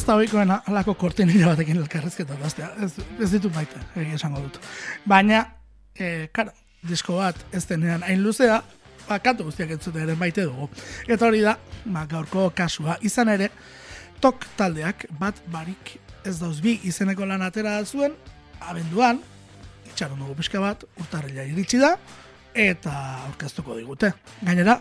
ez da oikoena alako kortinilla batekin elkarrezketa bastea. Ez, ez ditu baita, egia esango dut. Baina, e, karo, disko bat ez denean hain luzea, ba, kantu guztiak entzute ere baite dugu. Eta hori da, ba, gaurko kasua. Izan ere, tok taldeak bat barik ez dauz bi izeneko lan atera zuen, abenduan, itxaron dugu pixka bat, urtarrila iritsi da, eta aurkeztuko digute. Gainera,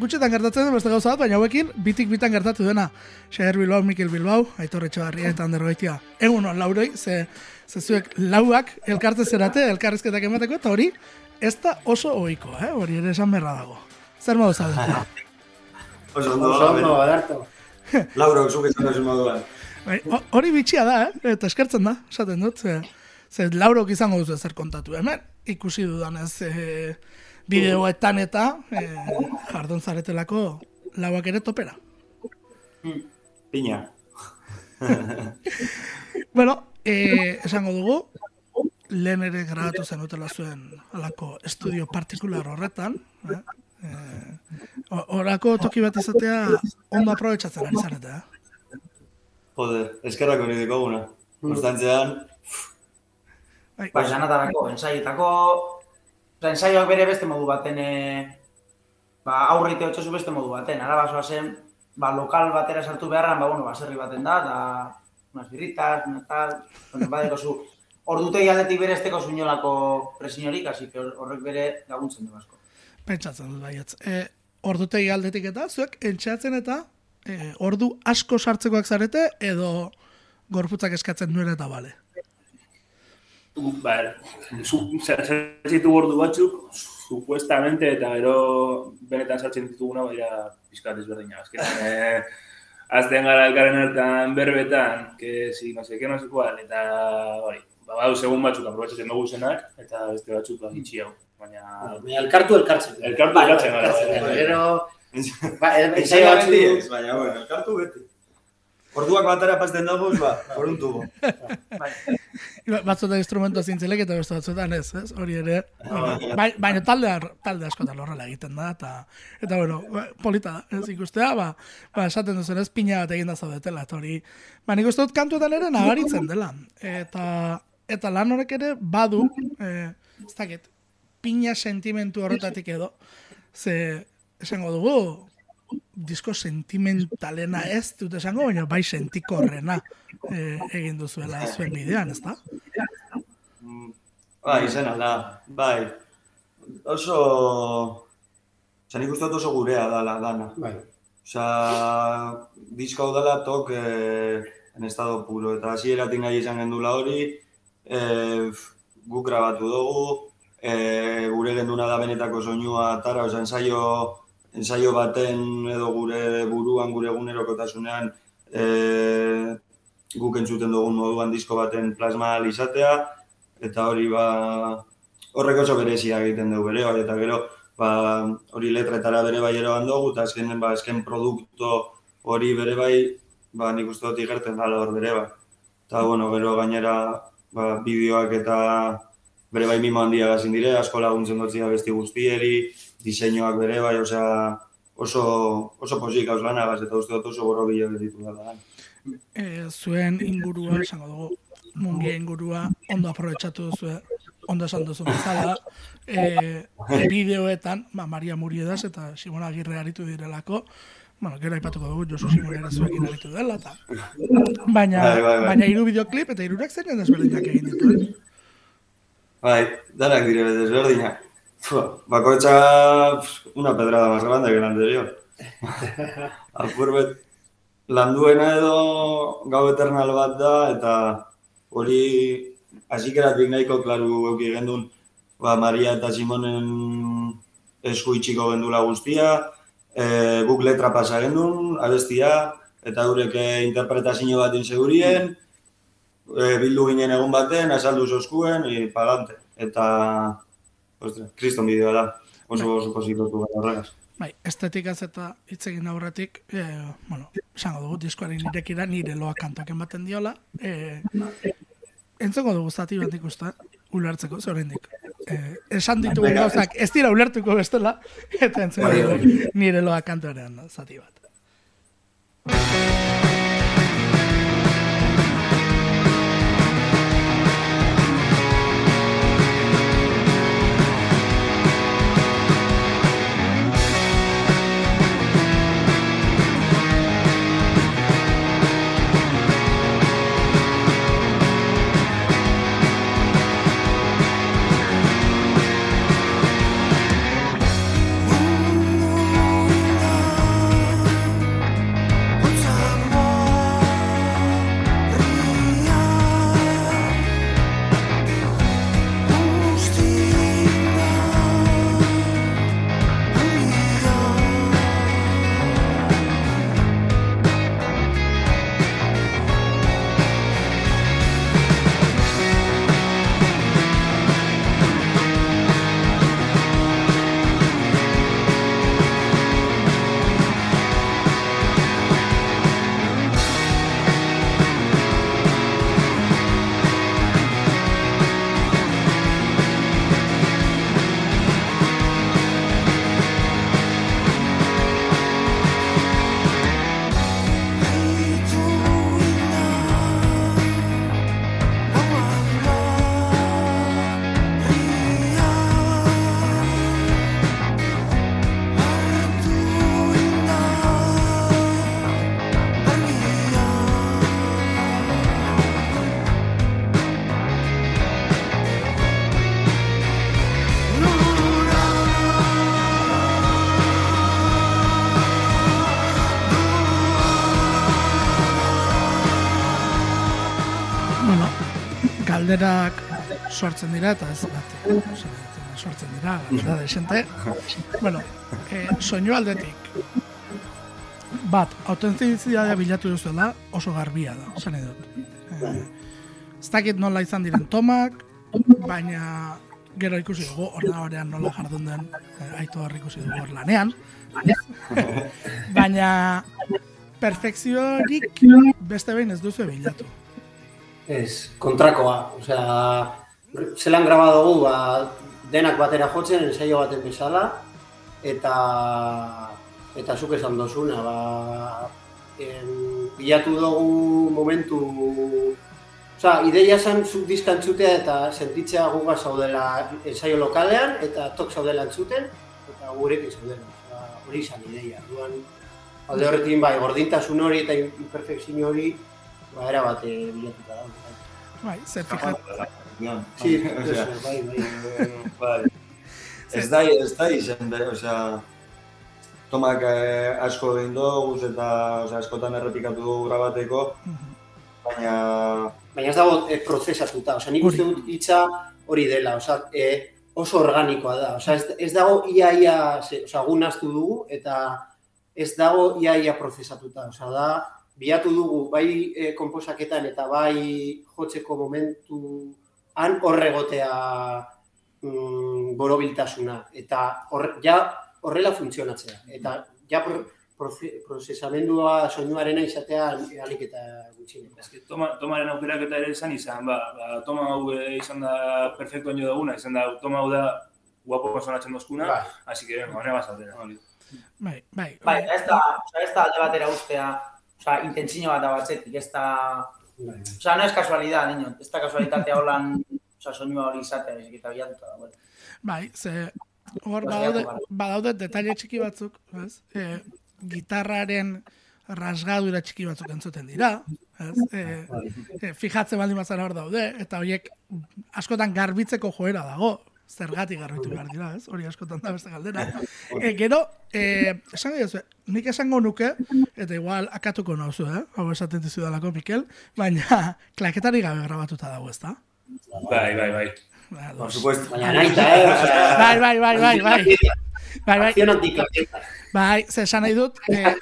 gutxetan gertatzen den beste gauza bat, baina hauekin bitik bitan gertatu dena. Xaher Bilbao, Mikel Bilbao, Aitor Etxabarria eta Ander Goitia. Egun on lauroi, ze, ze zuek lauak elkarte zerate, elkarrizketak emateko, eta hori, ez da oso ohiko, eh? hori ere esan berra dago. Zer modu zaudete? Oso ondo, Oso ondo, adarto. Lauro, zuk esan duzu moduan. Bai, ho- hori bitxia da, eh? eta eskertzen da, esaten dut, ze, ze laurok izango duzu zer kontatu hemen, ikusi dudanez e, bideoetan eta e, jardun zaretelako lauak ere topera. Piña. Bueno, e, esango dugu, lehen ere grabatu zenutela zuen alako estudio partikular horretan, eh? E, o- orako toki bat izatea ondo aprobetsatzen ari zarete, eh? Jode, eskerrak hori dikoguna. Konstantzean, Bai, Ba, esanetarako, ensaietako... Osa, ensaioak bere beste modu baten... E, ba, aurreite otxosu beste modu baten. Ara basoa zen, ba, lokal batera sartu beharran, ba, bueno, baserri baten da, da... Unas birritas, una tal... Bueno, badeko zu... Ordutegi aldetik bere esteko zuinolako presiniorik, así que horrek bere laguntzen du asko. pentsatzen dut baietz. E, ordutegi aldetik eta, zuek entxeatzen eta e, ordu asko sartzekoak zarete edo gorputzak eskatzen nuen eta bale. Ba, sartzen ordu batzuk, supuestamente, eta gero benetan sartzen dituguna, baina pizkat ezberdina. Azkenean, eh, azten gara elkaren hartan berbetan, que si no sé qué, no sé cuál, eta hori, ba, bau, segun batzuk aprobetxatzen dugu zenak, eta beste batzuk ba, itxi hau. Baina, Baina elkartu elkartzen. Elkartu Bai, elkartzen gara, elkartzen, bai, bai. Gero, ba, beti ez, baina, bueno, elkartu beti. Orduak batera pasten dagoz, ba, por un tubo. Batzuetan instrumento zintzelek eta beste batzuetan ez, ez? Hori ere. bueno, bai, baina talde, talde askotan horrela egiten da, eta, eta bueno, ba, polita da, ez ikustea, ba, ba esaten duzen ez pina bat egin da zaudetela, eta hori, ba nik uste dut kantuetan ere nabaritzen dela. Eta, eta lan horrek ere badu, eh, ez dakit, pina sentimentu horretatik edo, ze esango dugu, disko sentimentalena ez dut esango, baina bai sentikorrena eh, egin duzuela zuen bidean, ez da? Bai, izan alda, bai. Oso... Osa, nik uste dut oso gurea dala, dana. Bai. Osa, disko hau dela tok eh, en estado puro, eta hasieratik nahi izan gendula hori, eh, guk grabatu dugu, eh, gure genduna da benetako soinua atara, osa, ensaio, ensaio baten edo gure buruan, gure egunerokotasunean, eh, guk entzuten dugun moduan disko baten plasma izatea, eta hori ba, horrek oso berezia egiten dugu bere, bai, eta gero, ba, hori letretara bere bai eroan dugu, eta azken, ba, azken produkto hori bere bai, ba, nik uste dut igerten dala hor bere bai. Eta, bueno, gero gainera, ba, bideoak eta bere bai mimo handia gazin dire, asko laguntzen dut zira besti guztieri, diseinuak bere bai, osea, oso, oso posik hauz lanagaz, eta uste dut oso boro bilo ditu dela. E, zuen ingurua, esango dugu, mungia ingurua, ondo aprobetsatu duzu, ondo esan duzu bezala, e, bideoetan, ba, Maria Muriedas eta Simon Agirre aritu direlako, bueno, gero aipatuko dugu, Josu Simon ere zuekin aritu dela, eta, baina, Bai, bai, bai. baina hiru bideoklip eta hirurak zeinen desberdinak egin ditu, eh? Bai, danak dire desberdinak. Bakoitza pf, una pedrada más grande que la anterior. Apur bet, landuena edo gau eternal bat da, eta hori hasikeratik nahiko klaru euki gendun, ba, Maria eta Simonen esku itxiko gendula guztia, e, guk letra pasa gendun, abestia, eta eurek eh, interpretazio bat insegurien, e, bildu ginen egun baten, azaldu zoskuen, e, palante. Eta, ostra, kriston bideoa da. Oso oso positotu gara horregaz. Bai, estetikaz eta hitz egin aurretik, e, bueno, esango dugu diskoaren irekira nire loa kantak ematen diola. E, entzongo dugu zati bat ikusten, ulertzeko, ze oraindik. E, esan ditugu Venga. gauzak ez dira ulertuko bestela, eta entzongo dugu nire loa kantuaren zati bat. Galderak sortzen dira eta ez bat sortzen dira, galdera desente. bueno, eh, soinu aldetik, bat, autentizidadea bilatu duzuela oso garbia da, esan dut. Eh, ez dakit nola izan diren tomak, baina gero ikusi dugu, ordenadorean nola jardun den, eh, aitu hor ikusi dugu hor lanean. baina perfekziorik beste behin ez duzu bilatu. Ez, kontrakoa. Osea, zelan graba dugu, ba, denak batera jotzen, ensaio baten bezala, eta eta zuk esan dozuna, ba, en, bilatu dugu momentu Osa, ideia zen zuk dizkantzutea eta sentitzea guga zaudela ensaio lokalean eta tok zaudela entzuten eta gurekin zaudela. Osa, hori izan ideia. Duan, alde horrekin bai, gordintasun hori eta imperfekzio hori ba, era bat eh, bilatuta da. Bai, zer fijat. Sí, Osea, eso, bai, bai. Bai. Ez da, ez da izen, be, osea, tomak eh, asko egin dugu eta osea, askotan errepikatu dugu grabateko, baina Baina ez dago eh, prozesatuta, osea, nik uste dut hitza hori dela, osea, eh, oso organikoa da, osea, ez, ez dago ia-ia, ze- osea, gu nahastu dugu, eta ez dago ia-ia prozesatuta, osea, da, bilatu dugu, bai eh, konposaketan eta bai jotzeko momentu han horregotea mm, borobiltasuna, eta hor, ja horrela funtzionatzea, eta ja pro, proze- prozesamendua soinuarena izatea alik eta gutxien. Eske, toma, tomaren aukeraketa ere izan izan, ba, ba, toma hau eh, izan da perfecto oino duguna, izan da, toma hau da guapo sonatzen dozkuna, Bai. así que, bueno, honega zaudera. Bai, bai. Bai, ez da, ez da alde batera ustea, oza, intentzio bat da batzetik, ez da, Bai, oza, no es casualidad, niño, ez da casualitatea holan, oza, soinua hori izatea, ezik eta bilatuta da, bueno. Bai, ze hor badaude, badaude detaile txiki batzuk, ez? E, gitarraren rasgadura txiki batzuk entzuten dira, ez? E, e, fijatzen baldin bazara hor daude, eta horiek askotan garbitzeko joera dago, zergatik garbitu behar dira, ez? Hori askotan da beste galdera. E, gero, e, esango diozu, nik esango nuke, eta igual akatuko nauzu, eh? Hau esaten dizudalako, Mikel, baina klaketari gabe grabatuta dago, ez da? Bai, bai, bai. Ba, por supuesto. Baina naita, eh? Bai, bai, bai, bai, bai. Bai, bai, bai, ze esan nahi dut, eh,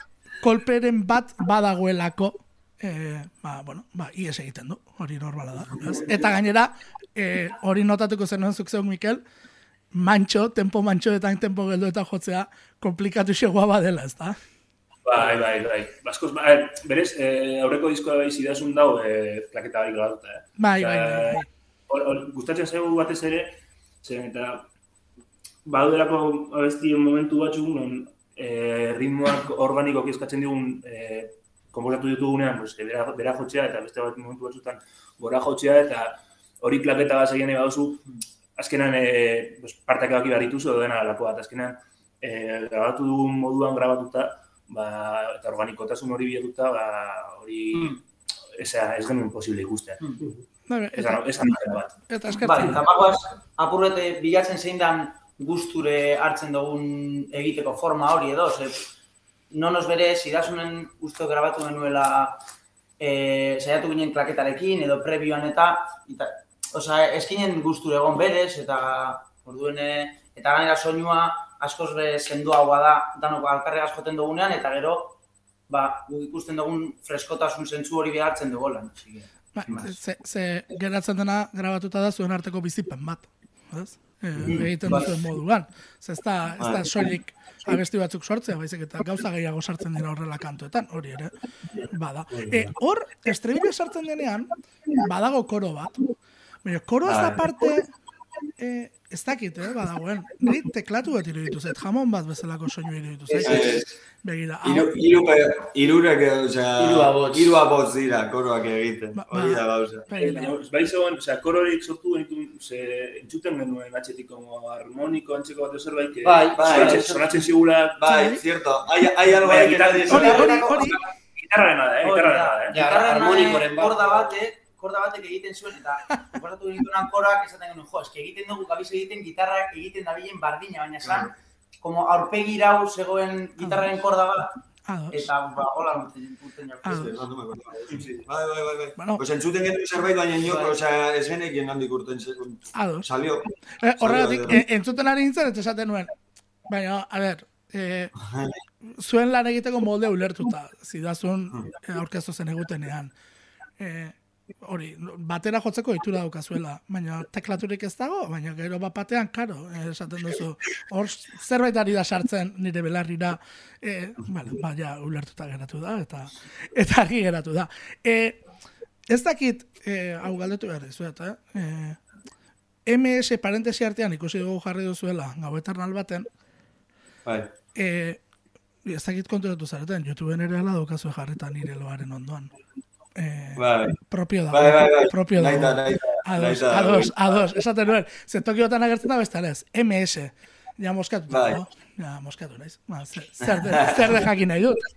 kolperen bat badagoelako, eh, ba, bueno, ba, ies egiten du, hori normala da. Ez? Eta gainera, eh, hori notatuko zenuen zuk zeuk, Mikel, mantxo, tempo mantxoetan, tempo geldo eta jotzea, komplikatu xegoa badela, ez da? Bai, bai, bai. Baskoz, ba, eh, berez, eh, aurreko diskoa bai zidasun dau, eh, plaketa barik grabatuta, eh. Bai, bai, bai, bai. gustatzen zaigu batez ere, zen eta badaudelako abesti momentu batzuk non eh, ritmoak organikoki eskatzen digun eh, komposatu ditugunean, pues, bera, bera jotzea eta beste bat momentu batzutan gora jotzea eta hori klaketa bat zaien baduzu, azkenan eh, pues, partak ebaki behar dituzu edo dena alako bat, azkenan eh, grabatu dugun moduan grabatuta, ba, eta organikotasun hori bilatuta, ba, hori eza, ez genuen posible Eta, Eta, esan dut bat. eta Bai, eskertzen. eta bagoaz, apurrete bilatzen zein dan gusture hartzen dugun egiteko forma hori edo, ze, nonos berez, idasunen uste grabatu genuela e, saiatu ginen klaketarekin edo prebioan eta, eta osea, eskinen gusture egon berez, eta orduen, eh, eta gainera soinua askoz be sendoagoa da, danoko alkarregaz joten dugunean, eta gero, ba, guk ikusten dugun freskotasun zentzu hori behartzen dugolan. Así que, Bai, ze, ze geratzen dena grabatuta da zuen arteko bizipen bat. Ez? E, egiten duzuen moduan. Ze ez da, ez da soilik abesti batzuk sortzea, baizik eta gauza gehiago sartzen dira horrela kantuetan, hori ere, bada. E, hor, estribillo sartzen denean, badago koro bat. Baina, koro ez da Bai. parte, e, ez dakit, eh, badagoen. Ni teklatu bat iruditu zait, jamon bat bezalako soinu iruditu zait. Ez, Begira, hau, Iru, iru, Hiru abots. hiru abots dira koroak egiten. Ba- Hori da ba- gauza. begira. Baina, bai zegoen, kororik sortu genitu, ze, entzuten genuen atxetik como harmoniko antzeko bat zerbait, que Bai, bai. sonatzen, zigula Bai, cierto. Hay, hay algo Bai, que gitarra- nadie Hori, hori, hori, gitarrarena da, eh, Hori gitarrarena da. da, eh. Gitarren, harmonikoren eh, bat. korda batek, korda batek egiten zuen, eta inportatu genituenan korak esaten genuen, jo, eski egiten dugu, gabiz egiten gitarrak egiten dabilen bardina, baina esan, como aurpegi irau zegoen gitarraren korda bat, Ados. Eta, ba, hola urten. Bai, bai, bai, bai. Bueno. Pues entzuten genuen zerbait, baina nio, Bai. osea, ez genekien handik urten sekun. Ados. Salió. Eh, horregatik, eh, entzuten ari nintzen, eta esaten nuen. Baina, a ber, eh, zuen lan egiteko molde ulertuta, zidazun eh, aurkeztu zen egutenean. Eh, hori, batera jotzeko itura daukazuela, baina teklaturik ez dago, baina gero bat batean, karo, eh, esaten duzu, hor zerbait ari da sartzen nire belarrira, eh, bueno, baina ulertuta geratu da, eta eta argi geratu da. Eh, ez dakit, eh, hau galdetu behar dizuet, eh? eh MS parentesi artean ikusi dugu jarri duzuela, gau eternal baten, Bai. e, ez dakit konturatu zareten, YouTubeen ere ala daukazu jarrita nire loaren ondoan. E, Bai. propio dago, Bai, bai, bai. propio dago. Naita, naita. Ados, naita. ados, ados, esaten nuen, zetokiotan agertzen da beste ez, MS, ja moskatu Bai. dago, ja moskatu naiz, ba, zer, zer, de, zer de jakin nahi dut.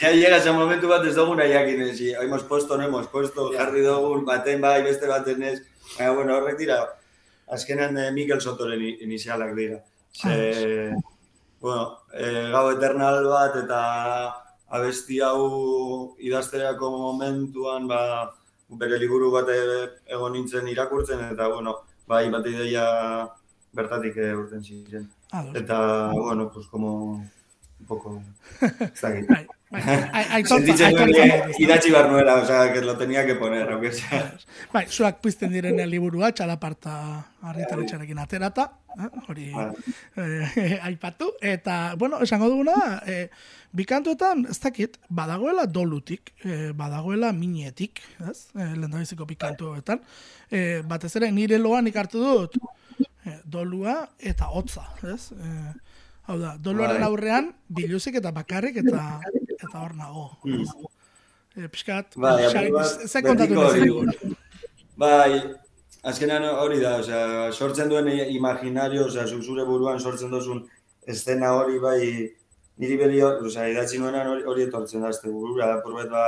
Ya llega ese momentu bat ez dugu nahi jakin, si hemos puesto, no hemos puesto, jarri dugu, baten bai, beste baten ez. Baina, bueno, horrek dira, azkenan eh, Mikel Sotoren inizialak dira. Ze, bueno, eh, gau eternal bat eta abesti hau idazterako momentuan, ba, bere liburu bat e- egon nintzen irakurtzen, eta, bueno, bai, bat ideia bertatik eh, urten ziren. Ados. Eta, bueno, pues como un poco... Sentitzen nuen idatzi behar nuela, o sea, que lo tenía que poner, aunque sea. Bai, zuak pizten direnen liburua, txalaparta argitaletxarekin aterata, eh, hori eh, aipatu, eta, bueno, esango duguna, eh, bikantuetan, ez dakit, badagoela dolutik, eh, badagoela minetik, ez, eh, lehendabiziko bikantu hauetan, eh, batez ere nire loan ikartu dut, eh, dolua eta hotza, ez, eh, hau da, doluaren Bai. aurrean, biluzik eta bakarrik eta eta hor nago. ez. Eh, pixkat, Bai, xa- apur bat, ze kontatu nahi hori. Bai, azkenan hori da, osea, sortzen duen imaginario, osea, zu- zure buruan sortzen duzun estena hori bai, niri beri, osea, idatzi nuenan hori, hori etortzen da, azte burura, purbet ba,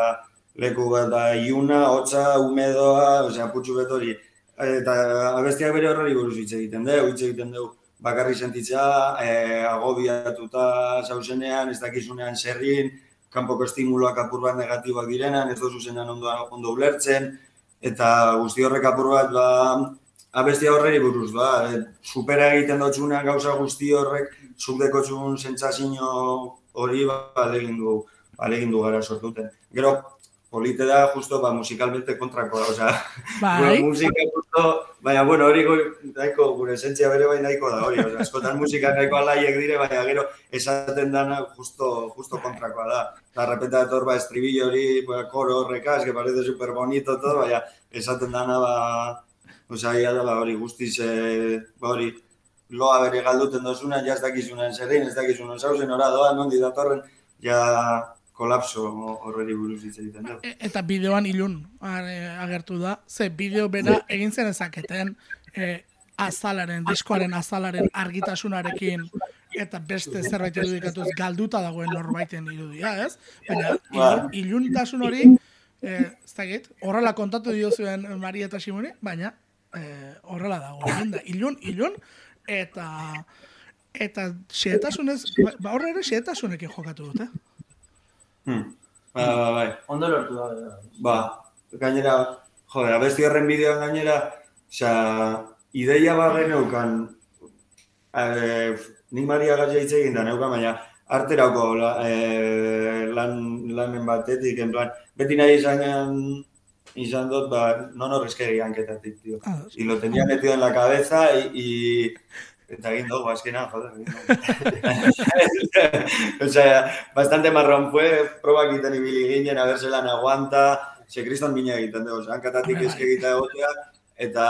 leku bat, ba, iuna, hotza, umedoa, osea, putxu bet hori, eta abestiak bere horreri buruz hitz egiten dugu, hitz egiten dugu, bakarri sentitzea, e, agobiatuta zauzenean, ez dakizunean zerrin, kanpoko estimuloak apur bat negatiboak direnan, ez dozu zenean ondo, ondo ulertzen, eta guzti horrek apur bat, ba, abestia horreri buruz, ba, e, supera egiten dutxuna gauza guzti horrek, zuk dekotzun sentsazio hori, ba, alegin du, alegin du gara sortuten. Gero, polite da, justo, ba, musikalmente kontrakoa, osea, Bai, Bueno, musika baina bueno, hori nahiko gure esentzia bere bai nahiko da hori, osea, askotan musika nahiko alaiek dire, baina gero esaten dana justo, justo kontrakoa da. De repente dator ba estribillo hori, ba, koro horrekaz, que parece super bonito todo, baina esaten dana ba, osea, ia da hori guztiz, eh, ba, hori, loa bere galduten dozuna, ja ez dakizunan zerrin, ez dakizunan zauzen, ora doa, nondi datorren, ja kolapso horreri buruz hitz egiten da. E- eta bideoan ilun agertu da, ze bideo bera egin zen ezaketen e, azalaren, diskoaren azalaren argitasunarekin eta beste zerbait irudikatuz galduta dagoen norbaiten irudia, ez? Baina ilun, iluntasun hori, e, ez dakit, horrela kontatu dio zuen Maria eta Simoni, baina e, horrela dago, da, ilun, ilun, eta eta xehetasunez, ba, ba horre ere xehetasunekin jokatu dute. Hmm. Ba, ba, bai. Ondo lortu da. bera. Ba, gainera, joder, abesti horren bideoan gainera, osea, ideia bat geneukan, eh, nik Maria Gaia hitz egin da neukan, baina arterako la, eh, lan, lanen batetik, en plan, beti nahi izan, izan dut, ba, no no reskegi hanketatik, tío. Ah, Y lo tenía metido en la cabeza y, y eta egin dugu, azkena, joder. o sea, bastante marrón fue, probak egiten ibili ginen, a ver zelan aguanta, ze kriston mina egiten dugu, hankatatik Bai, eske egita egotea, eta,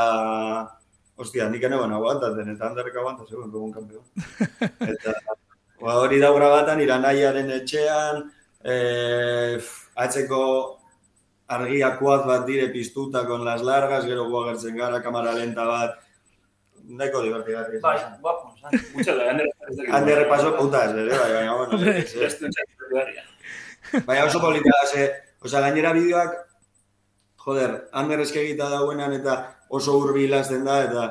hostia, nik enegon aguantaten, eta handarrek aguanta, zegoen, dugun kampeon. Eta, ba, hori da grabatan, iranaiaren etxean, eh, atzeko argiakoaz bat dire piztuta con las largas, gero gu agertzen gara, kamara lenta bat, nahiko divertigarri. Bai, guapo, esan. Mucho da, Ander. Hande repaso putas, ere, bai, baina, bueno, ez, ez. Baina oso polita da, ze, osea, gainera bideoak, joder, Ander eskegita dauenan eta oso hurbil hasten da, eta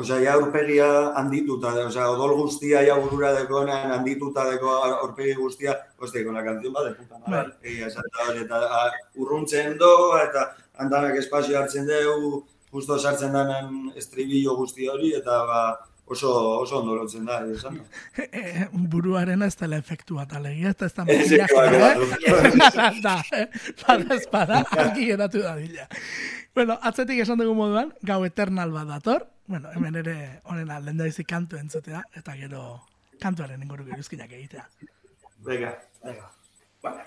Osea, ja aurpegia handituta, osea, odol guztia ja burura dekoenan handituta deko aurpegi guztia, hostia, con la canción va de puta. Egia, hori, eta a, urruntzen do, eta andanak espazio hartzen dugu, justo sartzen danan estribillo guzti hori, eta ba, oso, oso ondo lotzen da, esan da. Eh, buruaren ez dela efektu bat alegia, eta ez da claro, eh? da, eh? Bada ez bada, argi geratu da dila. Bueno, atzetik esan dugu moduan, gau eternal bat dator, bueno, hemen ere honen alden da izi kantu entzutea, eta gero kantuaren inguruko iruzkinak egitea. Venga. Venga. Vale.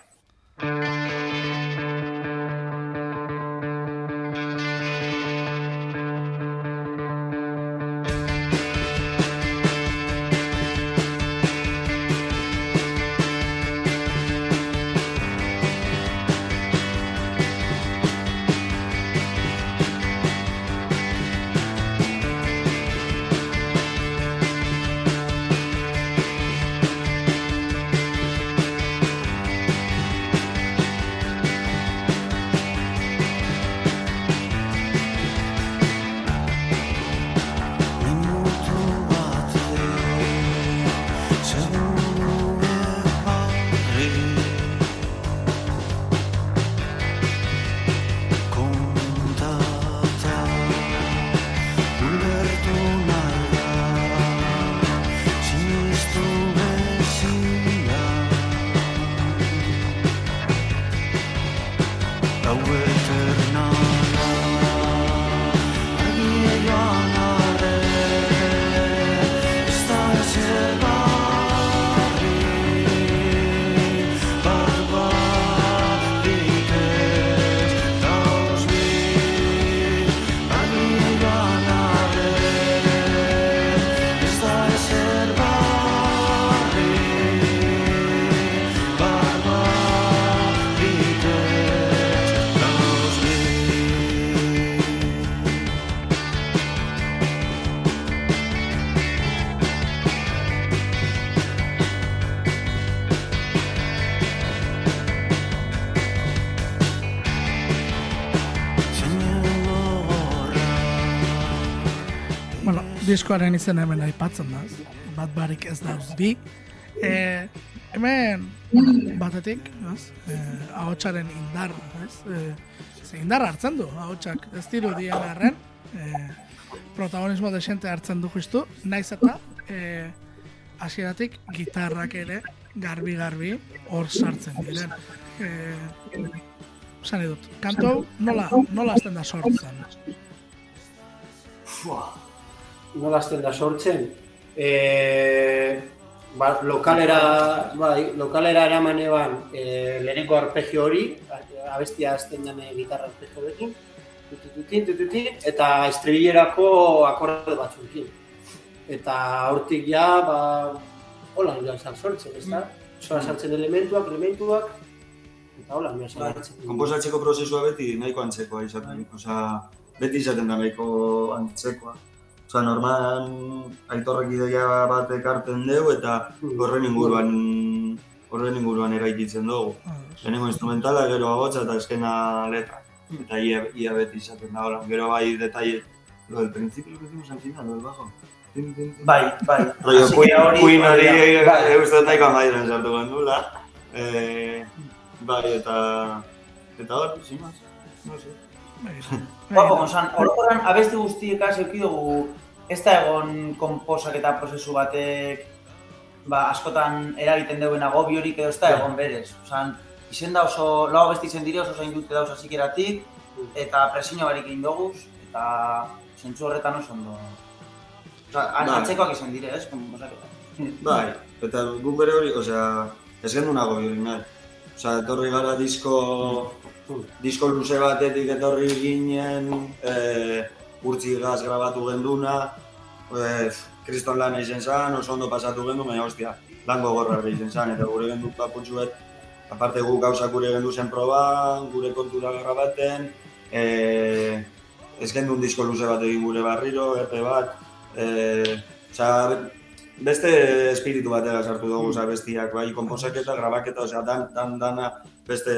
Diskoaren izena hemen aipatzen da, bat barik ez dauz bi. E, hemen, batetik, ez? E, ahotsaren indar, ez? E, ze indar hartzen du, ahotsak ez diru dien arren, e, protagonismo desente hartzen du justu, naiz eta e, hasieratik gitarrak ere garbi-garbi hor sartzen diren. E, Zan dut, kantu nola, nola azten da sortzen? Nola azten da sortzen. E, ba, lokalera, bai, lokalera eraman eban e, lehenengo arpegio hori, abestia azten den gitarra arpegio horrekin, tutututin, tututin, eta estribillerako akorde batzuekin. Eta hortik ja, ba, hola joan zan sortzen, ez da? Soa sartzen elementuak, elementuak, eta hola joan zan sortzen. Komposatzeko prozesua beti nahiko antzekoa izaten. Osea, beti izaten da nahiko antzekoa. Osea, normal aitorrek ideia bat ekarten dugu eta horren inguruan horren inguruan eraikitzen dugu. Lehenengo instrumentala, gero agotza eta eskena letra. Eta ia, ia beti izaten da, hola. Gero bai detalle, lo del principio lo que hicimos al final, lo del bajo. Bai, bai. Rollo, Así Queen, que hori- bai, bai. eh, uste dut nahiko amairen sartu gendula. Eh, bai, eta... Eta hor, sin más. No sé. Guapo, Gonzan, orokorran abesti guztiekaz euki dugu ez da egon konposaketa prozesu batek ba, askotan eragiten duen agobi horik edo ez da egon berez. Osan, izen da oso, lau abesti izen dire oso zain dute dauz azikeratik, eta presiño barik egin doguz, eta zentzu horretan oso ondo. Osa, atzekoak izan dire, ez, konposaketa. Bai, eta guk bere hori, osea, ez gendu nago hori nahi. Osea, etorri gara disko, disko luze batetik etorri ginen, e, urtzi gaz grabatu genduna, e, kriston lan izen zan, oso ondo pasatu gendu, baina ostia, lan gogorra izen zan, eta gure gendu paputxu bet, aparte gu gauzak gure gendu zen proban, gure kontura grabaten, e, ez gendun disko luze bat egin gure barriro, EP bat, e, osea, beste espiritu batera sartu dugu, osea, bestiak, bai, komposaketa, grabaketa, osea, dan, dan, dana, beste,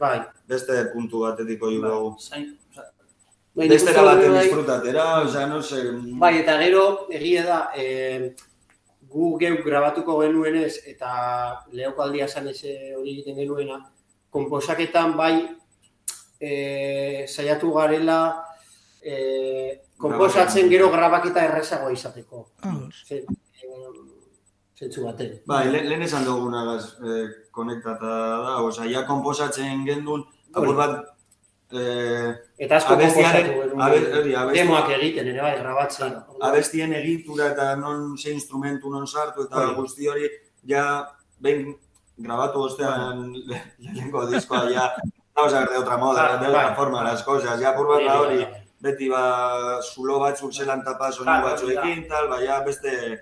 Bai, beste puntu batetik oiu dugu. Zain, osa, Bai, Beste era baten bai- disfrutatera, osea, no sé... Bai, eta gero, egia da, e, gu geuk grabatuko genuenez, eta lehoko aldia zan hori egiten genuena, komposaketan bai e, saiatu garela e, komposatzen gero grabaketa errezagoa izateko. Zen, e, zentzu baten. Bai, le, lehen esan dugunagaz eh, konektata da, osea, ja komposatzen gendun, apur bat, eh, Eta asko Abestiaren- abesti- Demoak egiten ere bai, grabatzen. abestien egitura eta non ze instrumentu non sartu eta Bai. guzti hori, ja, behin grabatu ostean le- lehenengo diskoa, ja, vamos a ver de otra moda, Bai, de otra bai. forma las cosas, ja, apur bat hori, beti ba, zulo batzuk zelan tapa Claro, batzuekin, tal, ba, ja, beste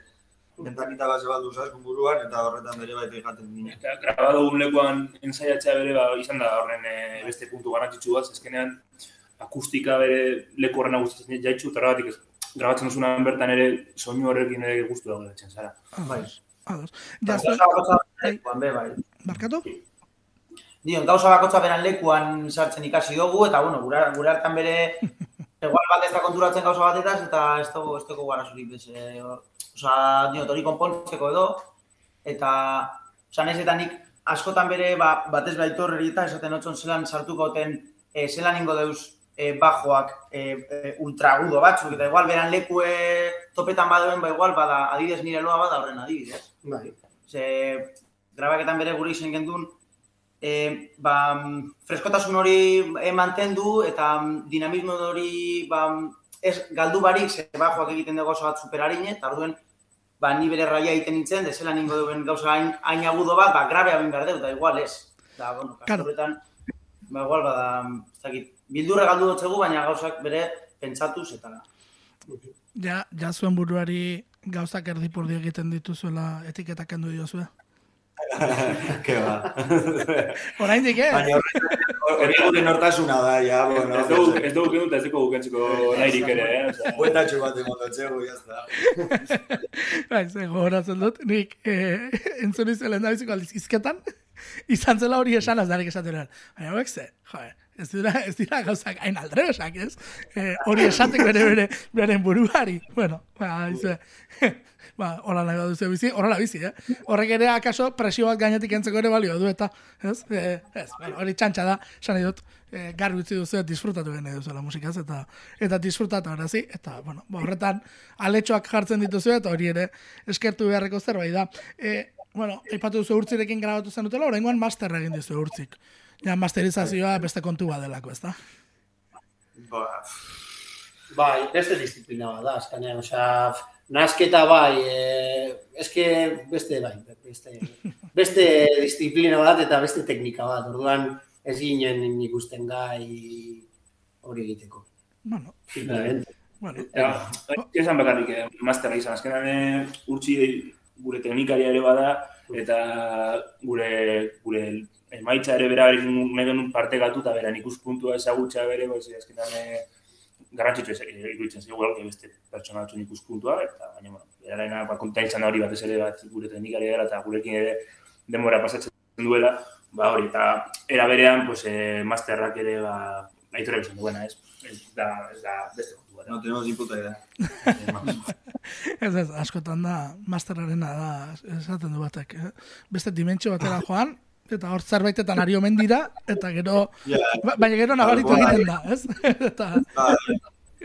bentanita bat zebaldu zaskun buruan, eta horretan bere baita jaten ginen. Eta grabado un lekuan ensaiatzea bere ba, izan da horren eh, beste puntu garrantzitsu bat, azkenean akustika bere leku horren nagusitzen jaitzu, eta horregatik ez, grabatzen duzunan bertan ere soinu horrekin ere guztu dago geratzen zara. Ados. Ados. Gauza bakotza Bai. bai. barkatu? Dion, gauza bakotza beran lekuan sartzen ikasi dugu, eta, bueno, gura, gura hartan bere, igual bat ez da konturatzen gauza batetaz, eta ez dugu, ez dugu garazurik bez. Osa, diot, hori konpontzeko edo, eta, osa, nahiz eta nik askotan bere, ba, batez hori eta esaten otson zelan sartuko ten, e, zelan ingo deuz e, bajoak e, e, ultragudo batzuk, eta igual beran lekue topetan badoen, ba igual, bada, adibidez nire loa bada horren adibidez. Bai. Ze, grabaketan bere gure izen gendun, e, ba, freskotasun hori e, mantendu eta mm, dinamismo hori ba, ez galdu barik, ze bajoak egiten dugu oso bat superarine, eta orduen ba, ni bere raia egiten nintzen, dezela ningo duen gauza hain, hain agudo bat, ba, grabe abin behar dut, da igual ez. Da, bueno, kasu ba, igual, bada, ez dakit, bildurre galdu dutzegu, baina gauzak bere pentsatuz eta Ja, ja zuen buruari gauzak erdipurdi egiten dituzuela etiketak kendu diozue. Ke ba. Oraindik, eh? Baina horre- hori gure nortasuna da, ja, bueno. Ez dugu, ez dugu kenduta, ez dugu kentziko nahirik ere, eh? Osea, Bueltatxo bat emototzegu, jazta. Bai, ze gogoratzen dut, nik eh, entzun izan lehen dabiziko aldiz izketan, izan zela hori esan az darik esaten eran. Baina hauek ze, joe, ez dira, ez dira gauzak hain aldrebesak, ez? Eh, hori esateko bere bere beren buruari. Bueno, ba, izue, ba, hola nahi baduzu bizi, horrela bizi, eh? Horrek ere akaso presio bat gainetik entzeko ere balio du, eta, ez? Eh, ez, bueno, hori txantxa da, esan dut, eh, garbi utzi duzu, disfrutatu gene duzuela musikaz, eta eta disfrutatu arazi, eta, bueno, ba, horretan aletxoak jartzen dituzu, eta hori ere eskertu beharreko zerbait da. E, bueno, aipatu duzu urtzirekin grabatu zen dutela, oraingoan master egin dizu urtzik. Ja, masterizazioa beste kontu bat delako, ez da? Ba, Bai, beste disiplina bat da, azkenean, osea, nasketa bai, eh, eske beste bai, beste, beste disiplina bat eta beste teknika bat, orduan ez ginen ikusten gai hori egiteko. Bueno, Simplemente. bueno. Ja, esan bakarrik, eh, masterra izan, azkenan eh, urtsi gure teknikaria ere bada, eta gure, gure emaitza ere bera berekin nahi parte gatu, eta bera ikuspuntua ezagutza bere, pues, azkenan eh, garrantzitsu ez, eh, iruditzen zaigu gauke beste pertsona batzuen ikuspuntua, eta baina, bueno, berarena, ba, konta izan da hori batez ere bat gure teknikaria dela, eta gurekin ere denbora pasatzen duela, ba hori, eta era berean, pues, eh, masterrak ere, ba, aitorek esan duena, ez? Ez da, ez da, beste kontu bat. no tenemos ni puta idea. Ez ez, askotan da, masterrarena da, esaten du batek. Eh? Beste dimentsio batera joan, eta hor zerbaitetan ari omen dira, eta gero, Ja, ba- baina gero nabaritu Bai. egiten da, ez? eta, bai.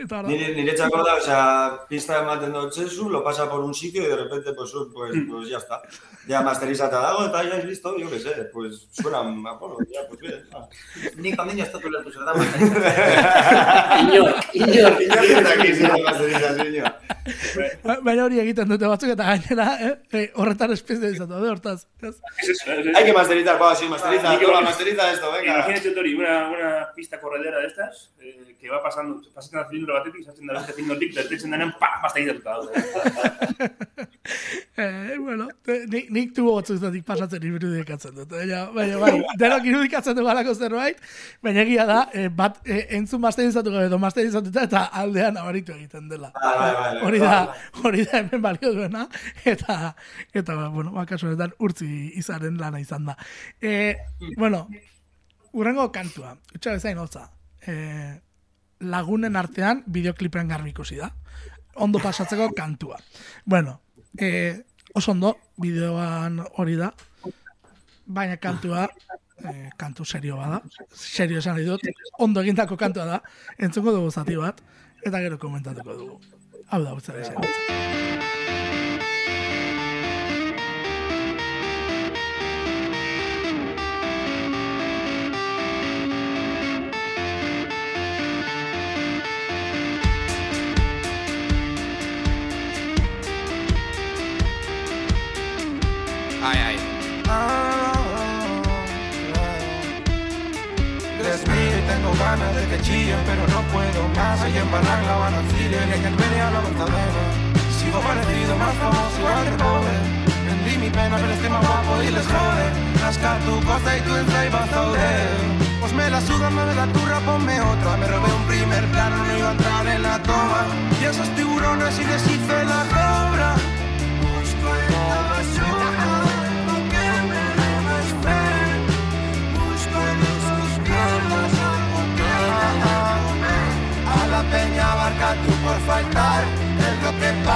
Eta hor da. Nire, niretzako da, o sea, pista ematen dut zezu, lo pasa por un sitio y de repente, pues, pues, pues ya está. Ya masterizata dago eta ya es listo, yo qué sé, pues suena, bueno, ya, pues bien. ah. nik ez dut ulertu zer da, Inork, inork. Inork aquí zer da masterizazioa. Ba- Baina hori egiten dute batzuk eta gainera, eh? eh horretan espezializatu da, hortaz. Hay que masterizar, va, sí, masteriza, Ni que- toma, masteriza esto, venga. Imagínate, Tori, una, una pista corredera de estas, eh, que va pasando, pasatzen da cilindro batetik, sartzen da beste cilindrotik, bertetzen denean, pa, masterizatuta daude. Eh, bueno, te- nik, nik tubo batzutatik pasatzen irudikatzen dut. Baina, baina bai, denok irudikatzen du galako zerbait, baina egia da, eh, bat eh, entzun masterizatu gabe edo masterizatuta eta aldean abaritu egiten dela. Bai, bai, bai, bai. Hori da, hori da hemen balio duena, eta, eta bueno, bakasu honetan urtzi izaren lana izan da. E, bueno, urrengo kantua, utxa bezain hotza. E, lagunen artean bideoklipen garbi ikusi da. Ondo pasatzeko kantua. Bueno, e, oso ondo, bideoan hori da, baina kantua, e, kantu serio bada, serio esan dut, ondo egindako kantua da, entzungo dugu zati bat, eta gero komentatuko dugu. Hau da, utzera izan. Ganas de que chillen, pero no puedo más. Hay en Barranca, van y en el Beni a la Mortadela. Sigo parecido, más famoso, igual de joven. Vendí mi pena, pero estoy más guapo y les jode. Rascar tu costa y tu entra y a Pues me la suda, me la turra, ponme otra. Me robé un primer plano, no iba a entrar en la toma. Y esos tiburones y deshice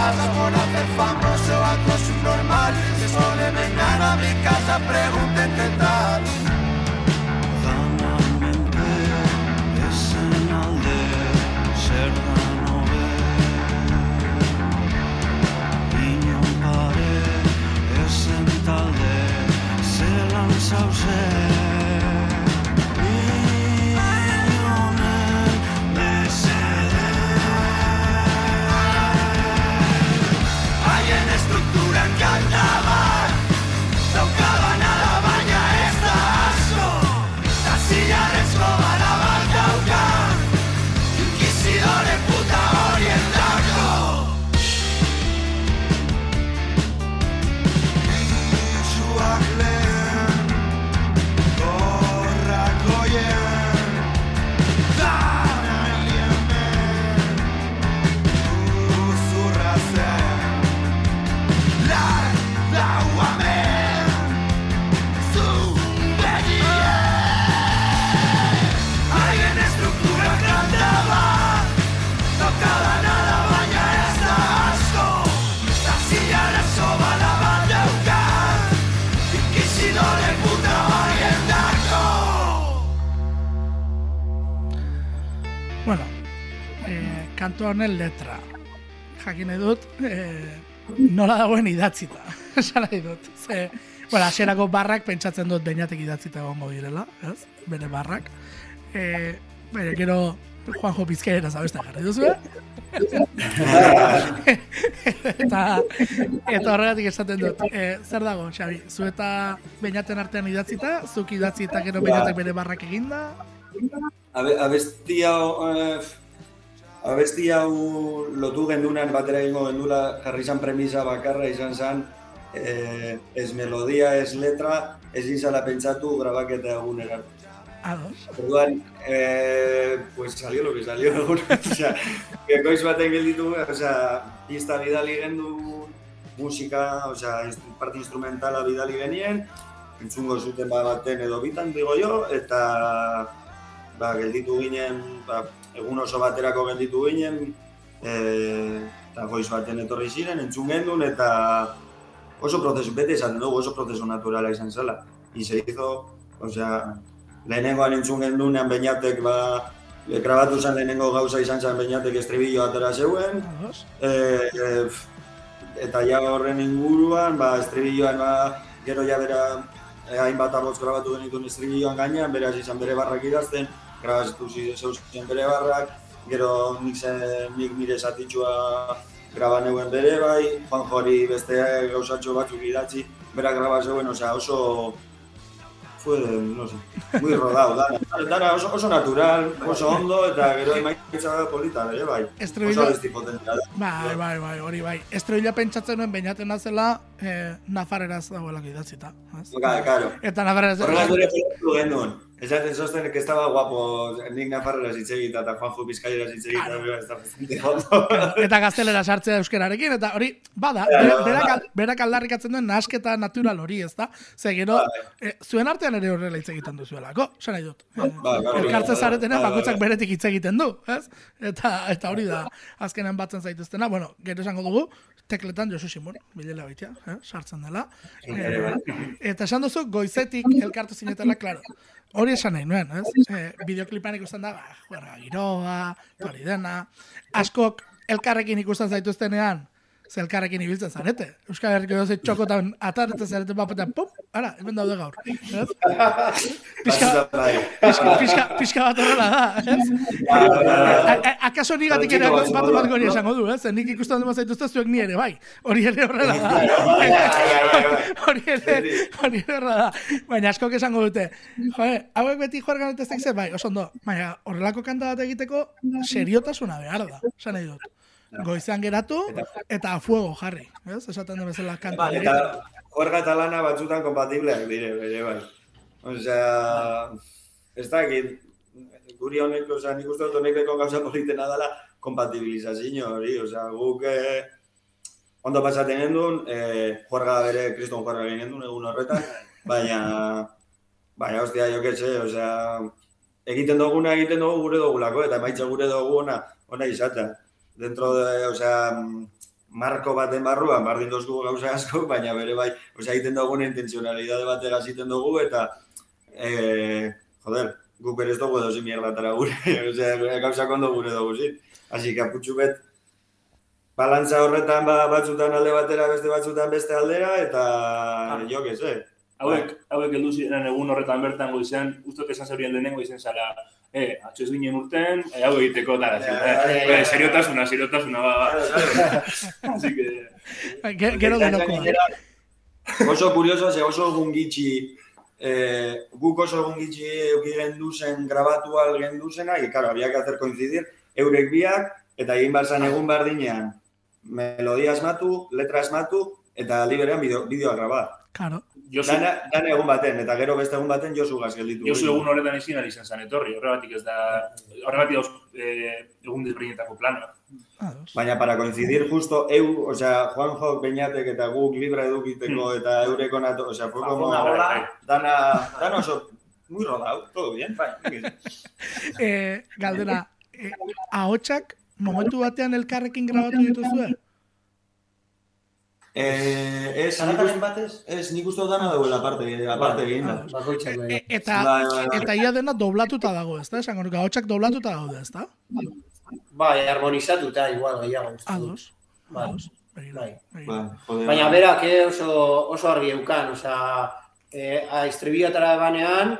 casa por hacer famoso algo subnormal Que solo vengan a mi casa, pregunten qué tal. Vanamente ezen alde zer da nobe Inon pare ezen talde zelan zauzen kantu honen letra. Jakin nahi dut, eh, nola dagoen idatzita. Esan nahi dut. Ze, bueno, asierako barrak pentsatzen dut beinatek idatzita egongo direla, ez? Bere barrak. Eh, bere, gero Juanjo Pizkaera zabesta jarri duzu, eta, eta horregatik esaten dut. Eh, zer dago, Xabi? Zu eta beinaten artean idatzita, zuk idatzi eta gero beinatek bere barrak eginda, Abe, abesti hau, eh, abesti hau lotu gendunan batera egingo gendula jarri izan premisa bakarra izan zen eh, ez melodia, ez letra, ez izala pentsatu grabaketa egunera. Orduan, eh, pues salió lo que salió. o sea, ekoiz baten gelditu, o sea, pista bidali gendu musika, o sea, instru- parte instrumentala bidali genien, entzungo zuten ba baten edo bitan, digo jo, eta ba, gelditu ginen, ba, egun oso baterako gelditu ginen, e, eta goiz baten etorri ziren, entzun gendun, eta oso prozesu, bete esaten dugu, oso prozesu naturala izan zela. Se hizo, o sea, lehenengoan entzun gendunean beinatek, ba, grabatu zen lehenengo gauza izan zen beinatek estribillo atera zeuen, e, e, eta ja horren inguruan, ba, estribilloan, ba, gero ja bera, e, hainbat arroz grabatu genituen estribilloan gainean, beraz izan bere barrak idazten, grabatu zeuzen bere barrak, gero nik, zen, nik nire zatitxua graba neuen bere bai, Juan Jori beste gauzatxo batzuk idatzi, bera graba zeuen, osea, oso fue, no sé, muy rodado, dana, dana oso, oso natural, oso ondo, eta gero emaitza polita, ere bai, Estribillo- oso abesti potentea da. Bai, bai, bai, hori bai. Estrella pentsatzen nuen beinaten nazela eh, nafareraz dagoelako idatzita. ez? Claro, claro. Eta nafareraz... Ere pentsatu genuen. Esaten zosten que estaba guapo nik Nafarrera hitz egita eta Juanjo Bizkaira hitz egita, Claro. bastante ondo. eta gaztelera sartzea euskararekin, eta hori, bada, Claro, berak, berak, berak aldarrikatzen duen nasketa natural hori, ez da? Ze gero, eh, zuen artean ere horrela hitz egiten duzuelako, nahi dut. Eh, Ba, ba, Elkartze ba, zaretenean ba, ba, bakoitzak ba. beretik hitz egiten du, ez? Eta, eta hori da, azkenean batzen zaituztena, bueno, gero esango dugu, tekletan Josu Simon, bilela baitia, eh? sartzen dela. Bai. Eta esan duzu, goizetik elkartu zinetela, klaro. Hori esan nahi nuen, ez? E, bideoklipan ikusten da, ba, juerga giroa, eta hori dena. Askok elkarrekin ikusten zaituztenean, ze elkarrekin ibiltzen zarete. Euskal Herriko doze txokotan ataretzen zarete papetan, pum, ara, hemen daude gaur. Pixka, bai. pixka, pixka, pixka bat horrela da, ez? A- a- Akaso nigatik ere bat bat no? esango du, ez? Nik ikusten dut zaituzte zuek ni ere, bai. Hori ere horrela da. Bai, bai, bai, bai. Hori ere, hori ere horrela da. Baina askok esango dute, joe, hauek beti juergan ez ze, bai, oso ondo. Baina horrelako kanta bat egiteko seriotasuna behar da, esan nahi dut. Goizean geratu eta a fuego jarri, ez? Esaten da bezala kanta. Hori. Eta juerga eta lana batzutan kompatibleak dire, bere bai. Osea, ez dakit, guri honek, osea, nik uste dut honek deko gauza politena dela kompatibilizazio hori, osea, guk eh, ondo pasaten gendun, eh, juerga bere, kriston juerga egin gendun egun horretan, baina, baina, ostia, jo se, osea, egiten duguna egiten dugu gure dugulako, eta emaitza gure dugu ona, ona izatea. Dentro de, osea, marko baten barruan, bardin dozgu gauza asko, baina bere bai, osea, egiten duguna intenzionalidade batera egiten dugu, eta, eh, joder, guk berez dugu edo zin mierdatara gure, osea, gauza kondo gure dugu zin. Así que aputxu bet, balantza horretan ba, batzutan alde batera, beste batzutan beste aldera, eta jo que sé. Hauek, hauek heldu ziren egun horretan bertan goizean, ustot esan zeurien lehenengo izen zala, eh, atxo ez ginen urten, eh, hau egiteko dara, Ja, eh, eh, seriotasuna, seriotasuna, ba, ba. Así que, Ge- Gero denokoa. Oso kurioso, ze oso egun gitxi, eh, guk oso egun gitxi euki gendu zen, grabatu al gendu zena, y claro, había que hacer coincidir, eurek biak, eta egin behar zen egun berdinean, melodia asmatu, letra asmatu, eta liberean bideo, bideoa grabar. Claro. Josu, Dana, dana egun baten, eta gero beste egun baten Josu gaz gelditu. Josu egun horretan ezin ari zen zan etorri, horregatik ez da, horregatik dauz eh, egun desberdinetako planoa. Ados. Baina para coincidir justo eu, o sea, Juanjo Peñatek eta guk libra edukiteko eta eureko nato, o sea, fue como Una bola. dana, dana oso muy rodado, todo bien. Bai. Eh, galdera, eh, ahotsak momentu batean elkarrekin grabatu dituzue? Eh, ez, nik Zarataren uste, batez? ez, nik uste dut dana dauela aparte, aparte egin da. E, eta, bai. eta ia dena doblatuta dago, ezta? Esango nuke ahotsak doblatuta daude, ezta? Bai, harmonizatuta igual gehiago. uste. Ados. Bai. Ados. Bai. Bai. Baina berak eh, oso, oso argi eukan, osea, eh, a estribiatara banean,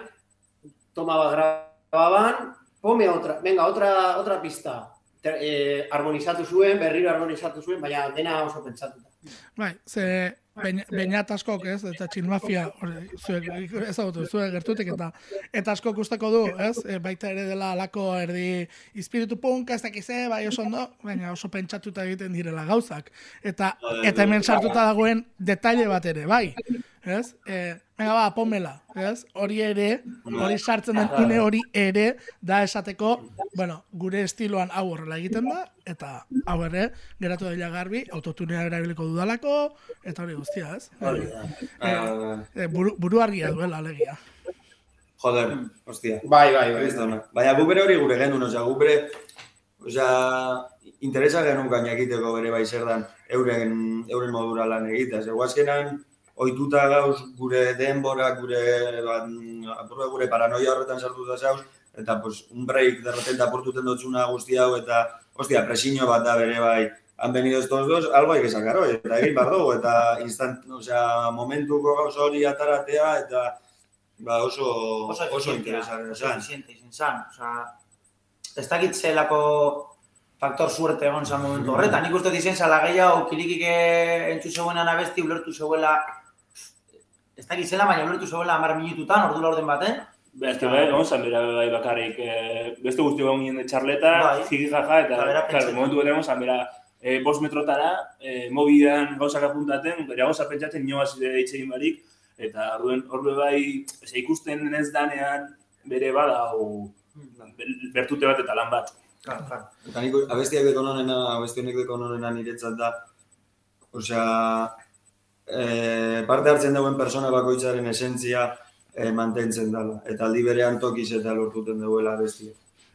toma bat grababan, pome otra, venga, otra, otra pista. Ter, eh, harmonizatu zuen, berriro harmonizatu zuen, baina dena oso pentsatuta. Bai, ze bein- beinat askok, ez? Eta txinmafia, hori, zuek ezagutu, zuek gertutik, eta eta askok usteko du, ez? E, baita ere dela alako erdi espiritu punka, ez dakize, bai oso ondo, baina oso pentsatuta egiten direla gauzak. Eta, eta hemen sartuta dagoen detaile bat ere, bai. Ez? E, venga ba, pomela, ez? Hori ere, hori sartzen den une hori ere, da esateko, bueno, gure estiloan hau horrela egiten da, eta hau ere, geratu daila garbi, autotunea erabiliko dudalako, eta hori guztia, ez? Hori da. Ah, E, buru, buru argia duela, alegia. joder, hostia. Bai, bai, bai. Kristona. Baina gu bere hori gure genuen, osea, gu bere, osea, interesa genuen gaina egiteko bere bai zer dan euren, euren modura lan egitea. Zer, guazkenan, oituta gauz gure denbora, gure, apurra gure paranoia horretan sartuta zauz, eta pues, un break de repente aportuten dotzuna guzti hau, eta, hostia, presiño bat da bere bai, han venido estos dos, algo hay que sacar hoy, eta egin bar dugu, eta instant, osea, momentuko gauz hori ataratea, eta ba, oso, Oso oso eficientea, interesgarria oso izan zan. Osa, ez dakit zelako faktor suerte egon zan momentu horretan. Nik uste dizen zala gehiago, kirikik entzu zeuenan abesti, ulertu zeuela, ez dakit zela, baina ulertu zeuela amar minututan, ordu laurden baten. Ba, que bai, egon zan bera bai bakarrik, eh, beste guzti egon ginen de txarleta, Bai. jiki jaja, eta, bera claro, momentu bat egon zan bera, eh, bost metrotara, eh, mobidan gauzak apuntaten, bera gauza pentsatzen nioaz egin barik, eta orduen horbe bai, ez ikusten ez danean, bere badau bertute bat eta lan bat. Claro, claro. Eta nik abestiak deko nonena, abesti honek deko nonena niretzat da, osea, e, parte hartzen dauen persona bakoitzaren esentzia e, mantentzen dela. Eta aldi berean tokiz eta lortuten duela abestia.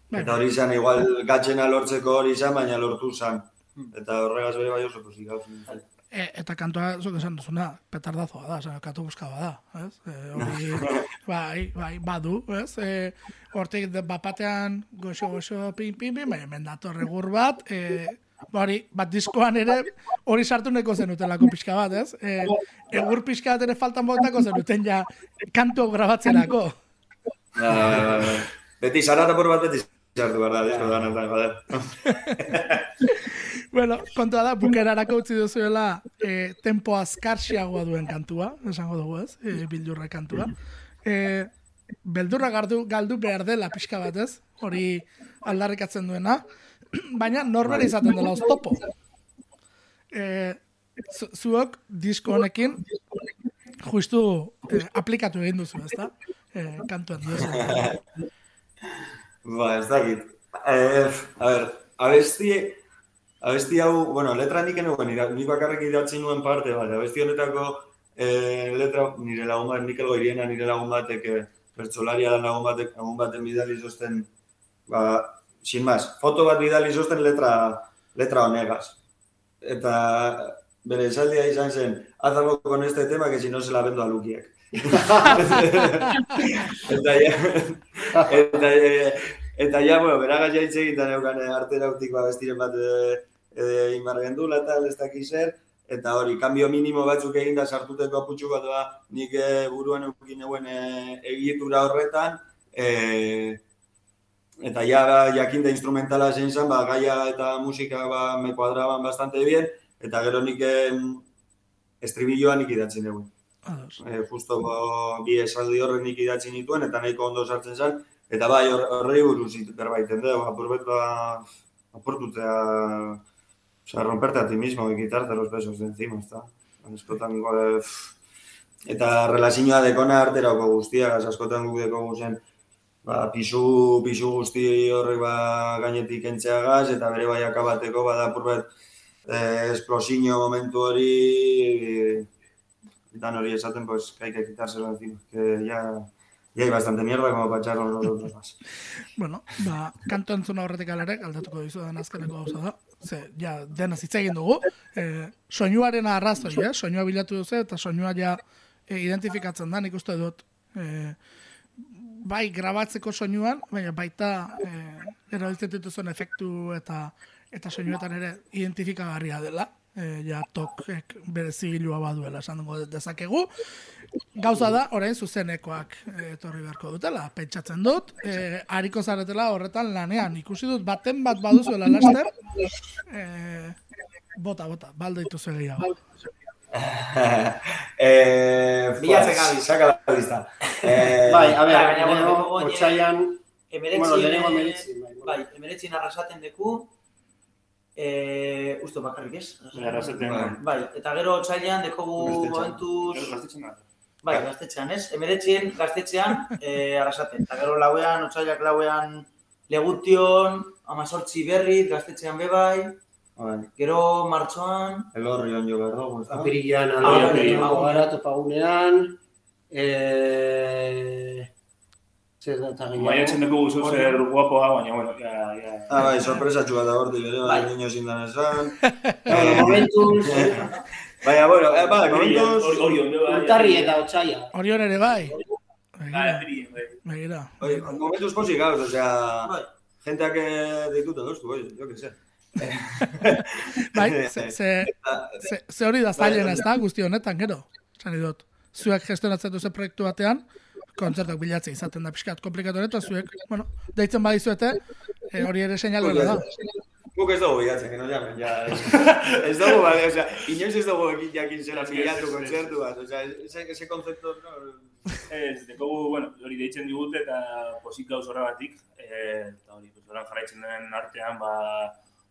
Bai. Eta hori izan, igual gatxena lortzeko hori izan, baina lortu zan. Eta horregaz bere bai oso posik gauzen. E, eta kantoa, zuk esan duzuna, petardazoa da, oza, kantu buskaba da, ez? E, hori, bai, bai, badu, ez? E, hortik de- bapatean goxo, goxo, pin, pin, pin, baina hemen dator egur bat, e, ba hori, bat diskoan ere hori sartu neko zenutelako pixka bat, ez? E, egur pixka bat ere faltan botako zenuten ja kantu grabatzerako. beti zarata por bat beti sartu behar da, disko da, joder. Bueno, kontua da, bukerarako utzi duzuela e, tempo azkarxiagoa duen kantua, esango dugu ez, e, bildurra kantua. E, beldurra galdu, galdu behar dela pixka bat ez, hori aldarrikatzen duena, baina norbera izaten dela oztopo. E, zu, zuok disko honekin justu e, aplikatu egin duzu, ezta? E, kantuan duzu. Ba, ez dakit. Eh, a ver, abesti, abesti hau, bueno, letra nik enuen, nik bakarrik idatzi nuen parte, bale, abesti honetako eh, letra nire lagun bat, Mikel Goiriena nire lagun batek, eh, pertsolaria da lagun batek, lagun baten bidali zosten, ba, sin más, foto bat bidali zosten letra, letra honegaz. Eta bere esaldia izan zen, haz algo con este tema que si no se la vendo a Lukiek. eta ja, eta, eh, eta ja, bueno, beragaz ja hitz egiten neukan eh, arterautik ba, bestiren bat e, e, inbar gendula eta ez dakiz zer, eta hori, kanbio minimo batzuk egin da sartuteko aputxu bat da, nik e, buruan eukin neuen e, egitura horretan, e, eta ja jakin da instrumentala zein zen, ba, gaia eta musika ba, me kuadraban bastante bien, eta gero nik estribilloa nik idatzen dugu. E, justo bo, bi esaldi horren nik idatzi nituen, eta nahiko ondo sartzen zen, eta bai hor- horrei buruz berbaiten dugu, apurbetua aportutea, osea, romperte a ti mismo quitarte los besos de encima, ezta? Askotan igual, eh, eta relazioa dekona arterako guztiak, askotan guk deko zen, ba, pisu, pisu guzti horrek ba, gainetik entzeagaz, eta bere bai akabateko, bada apurbet, eh, esplosiño momentu hori, dan hori esaten, pues, hay que quitárselo encima, que ya, ya hay bastante mierda como para echarnos nosotros más. Bueno, ba, kanto entzuna horretik alare, galdatuko dizu den azkeneko gauza da. Ze, ja, dena hitz egin dugu. E, soinuaren arrazoi, eh? soinua bilatu duzu eta soinua ja e, identifikatzen da, nik uste dut. E, bai, grabatzeko soinuan, baina baita e, erabiltzen dituzuen efektu eta eta soinuetan ere identifikagarria dela. E, ja, tokek bere zigilua baduela esan dugu dezakegu. Gauza da, orain zuzenekoak e, etorri beharko dutela, pentsatzen dut, e, hariko zaretela horretan lanean, ikusi dut baten bat baduzuela laster, e, bota, bota, balde dituzu gehiago. eh, Bilatzen pues, saca la lista. Eh, Bai, a ber, Bai, baina, otsaian, Emeretzin, Bueno, lehenengo eh, emeretzin, bai, bai, emeretzin arrasaten deku, eh, uste bakarrik ez? Arrasaten, Bai. Bai, eta gero otsailean dekogu Gaztetxean. momentuz, da. bai, gaztetxean ez? Emeretzin gaztetxean eh, arrasaten. Eta gero lauean, otsailak lauean legution, amazortzi berri, gaztetxean bebai, bai, gero martxoan, el horrion jo dugu, ezta? apirilan Ah, egongo gara topagunean, eh, zer da eta gehiago. Maiatzen dugu guzu zer guapoa, baina, bueno, ya, ya. Ah, bai, sorpresa txua da horti, bere, bai, Bai. niño sin dan esan. Bueno, momentuz, Baina, bueno, eh, bai, momentuz... bai. urtarri eta otsaia. Orion ere bai, Bai, begira, hori, bai. begira. Oye, momentuz posi gauz, osea, bai, jenteak eh, deituten doztu, oye, yo que sé. Bai, ze, ze, ze, ze hori da zailena ez da, guzti honetan, gero. Zan dut, zuek gestionatzen duzen proiektu batean, kontzertak bilatzea izaten da pixkat komplikatu eta zuek, bueno, deitzen badizuete, e, hori ere seinale da. Guk ez dugu bilatzen, que no llamen, ya. Ez, dugu, bai, osea, inoiz ez dugu ekin jakin zera bilatu kontzertu bat, osea, ese, ese konzeptu, no, Ez, dekogu, bueno, hori deitzen digute eta posik gauz horregatik, eh, eta hori, pues, jarraitzen den artean, ba,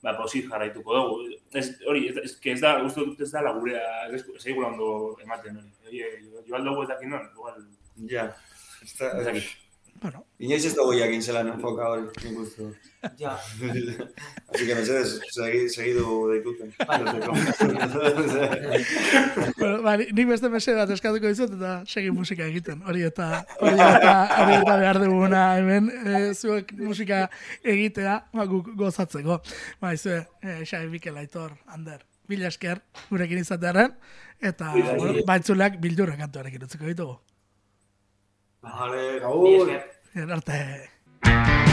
ba posik jarraituko dugu. Ez, hori, ez, ez, da, uste dut ez da lagurea, ez, egula ondo ematen hori. Joan dugu ez dakit non, igual, ja. Ez da- ez dakit. Bueno, Inoiz ez dago jakin zelan enfoka hori, nik uste. Ja. Así que mesedez, segi, segidu deituten. bueno, ba, ni- nik beste mese bat eskatuko dizut eta segi musika egiten. Hori eta hori eta hori eta behar duguna hemen e, zuek musika egitea, ba, guk gozatzeko. Ba, izue, e, Xabi Mikel Aitor, Ander, mila esker gurekin izatearen, eta bueno, baitzuleak bildurra kantuarekin utziko ditugu. Vale, Ni esker. Arte.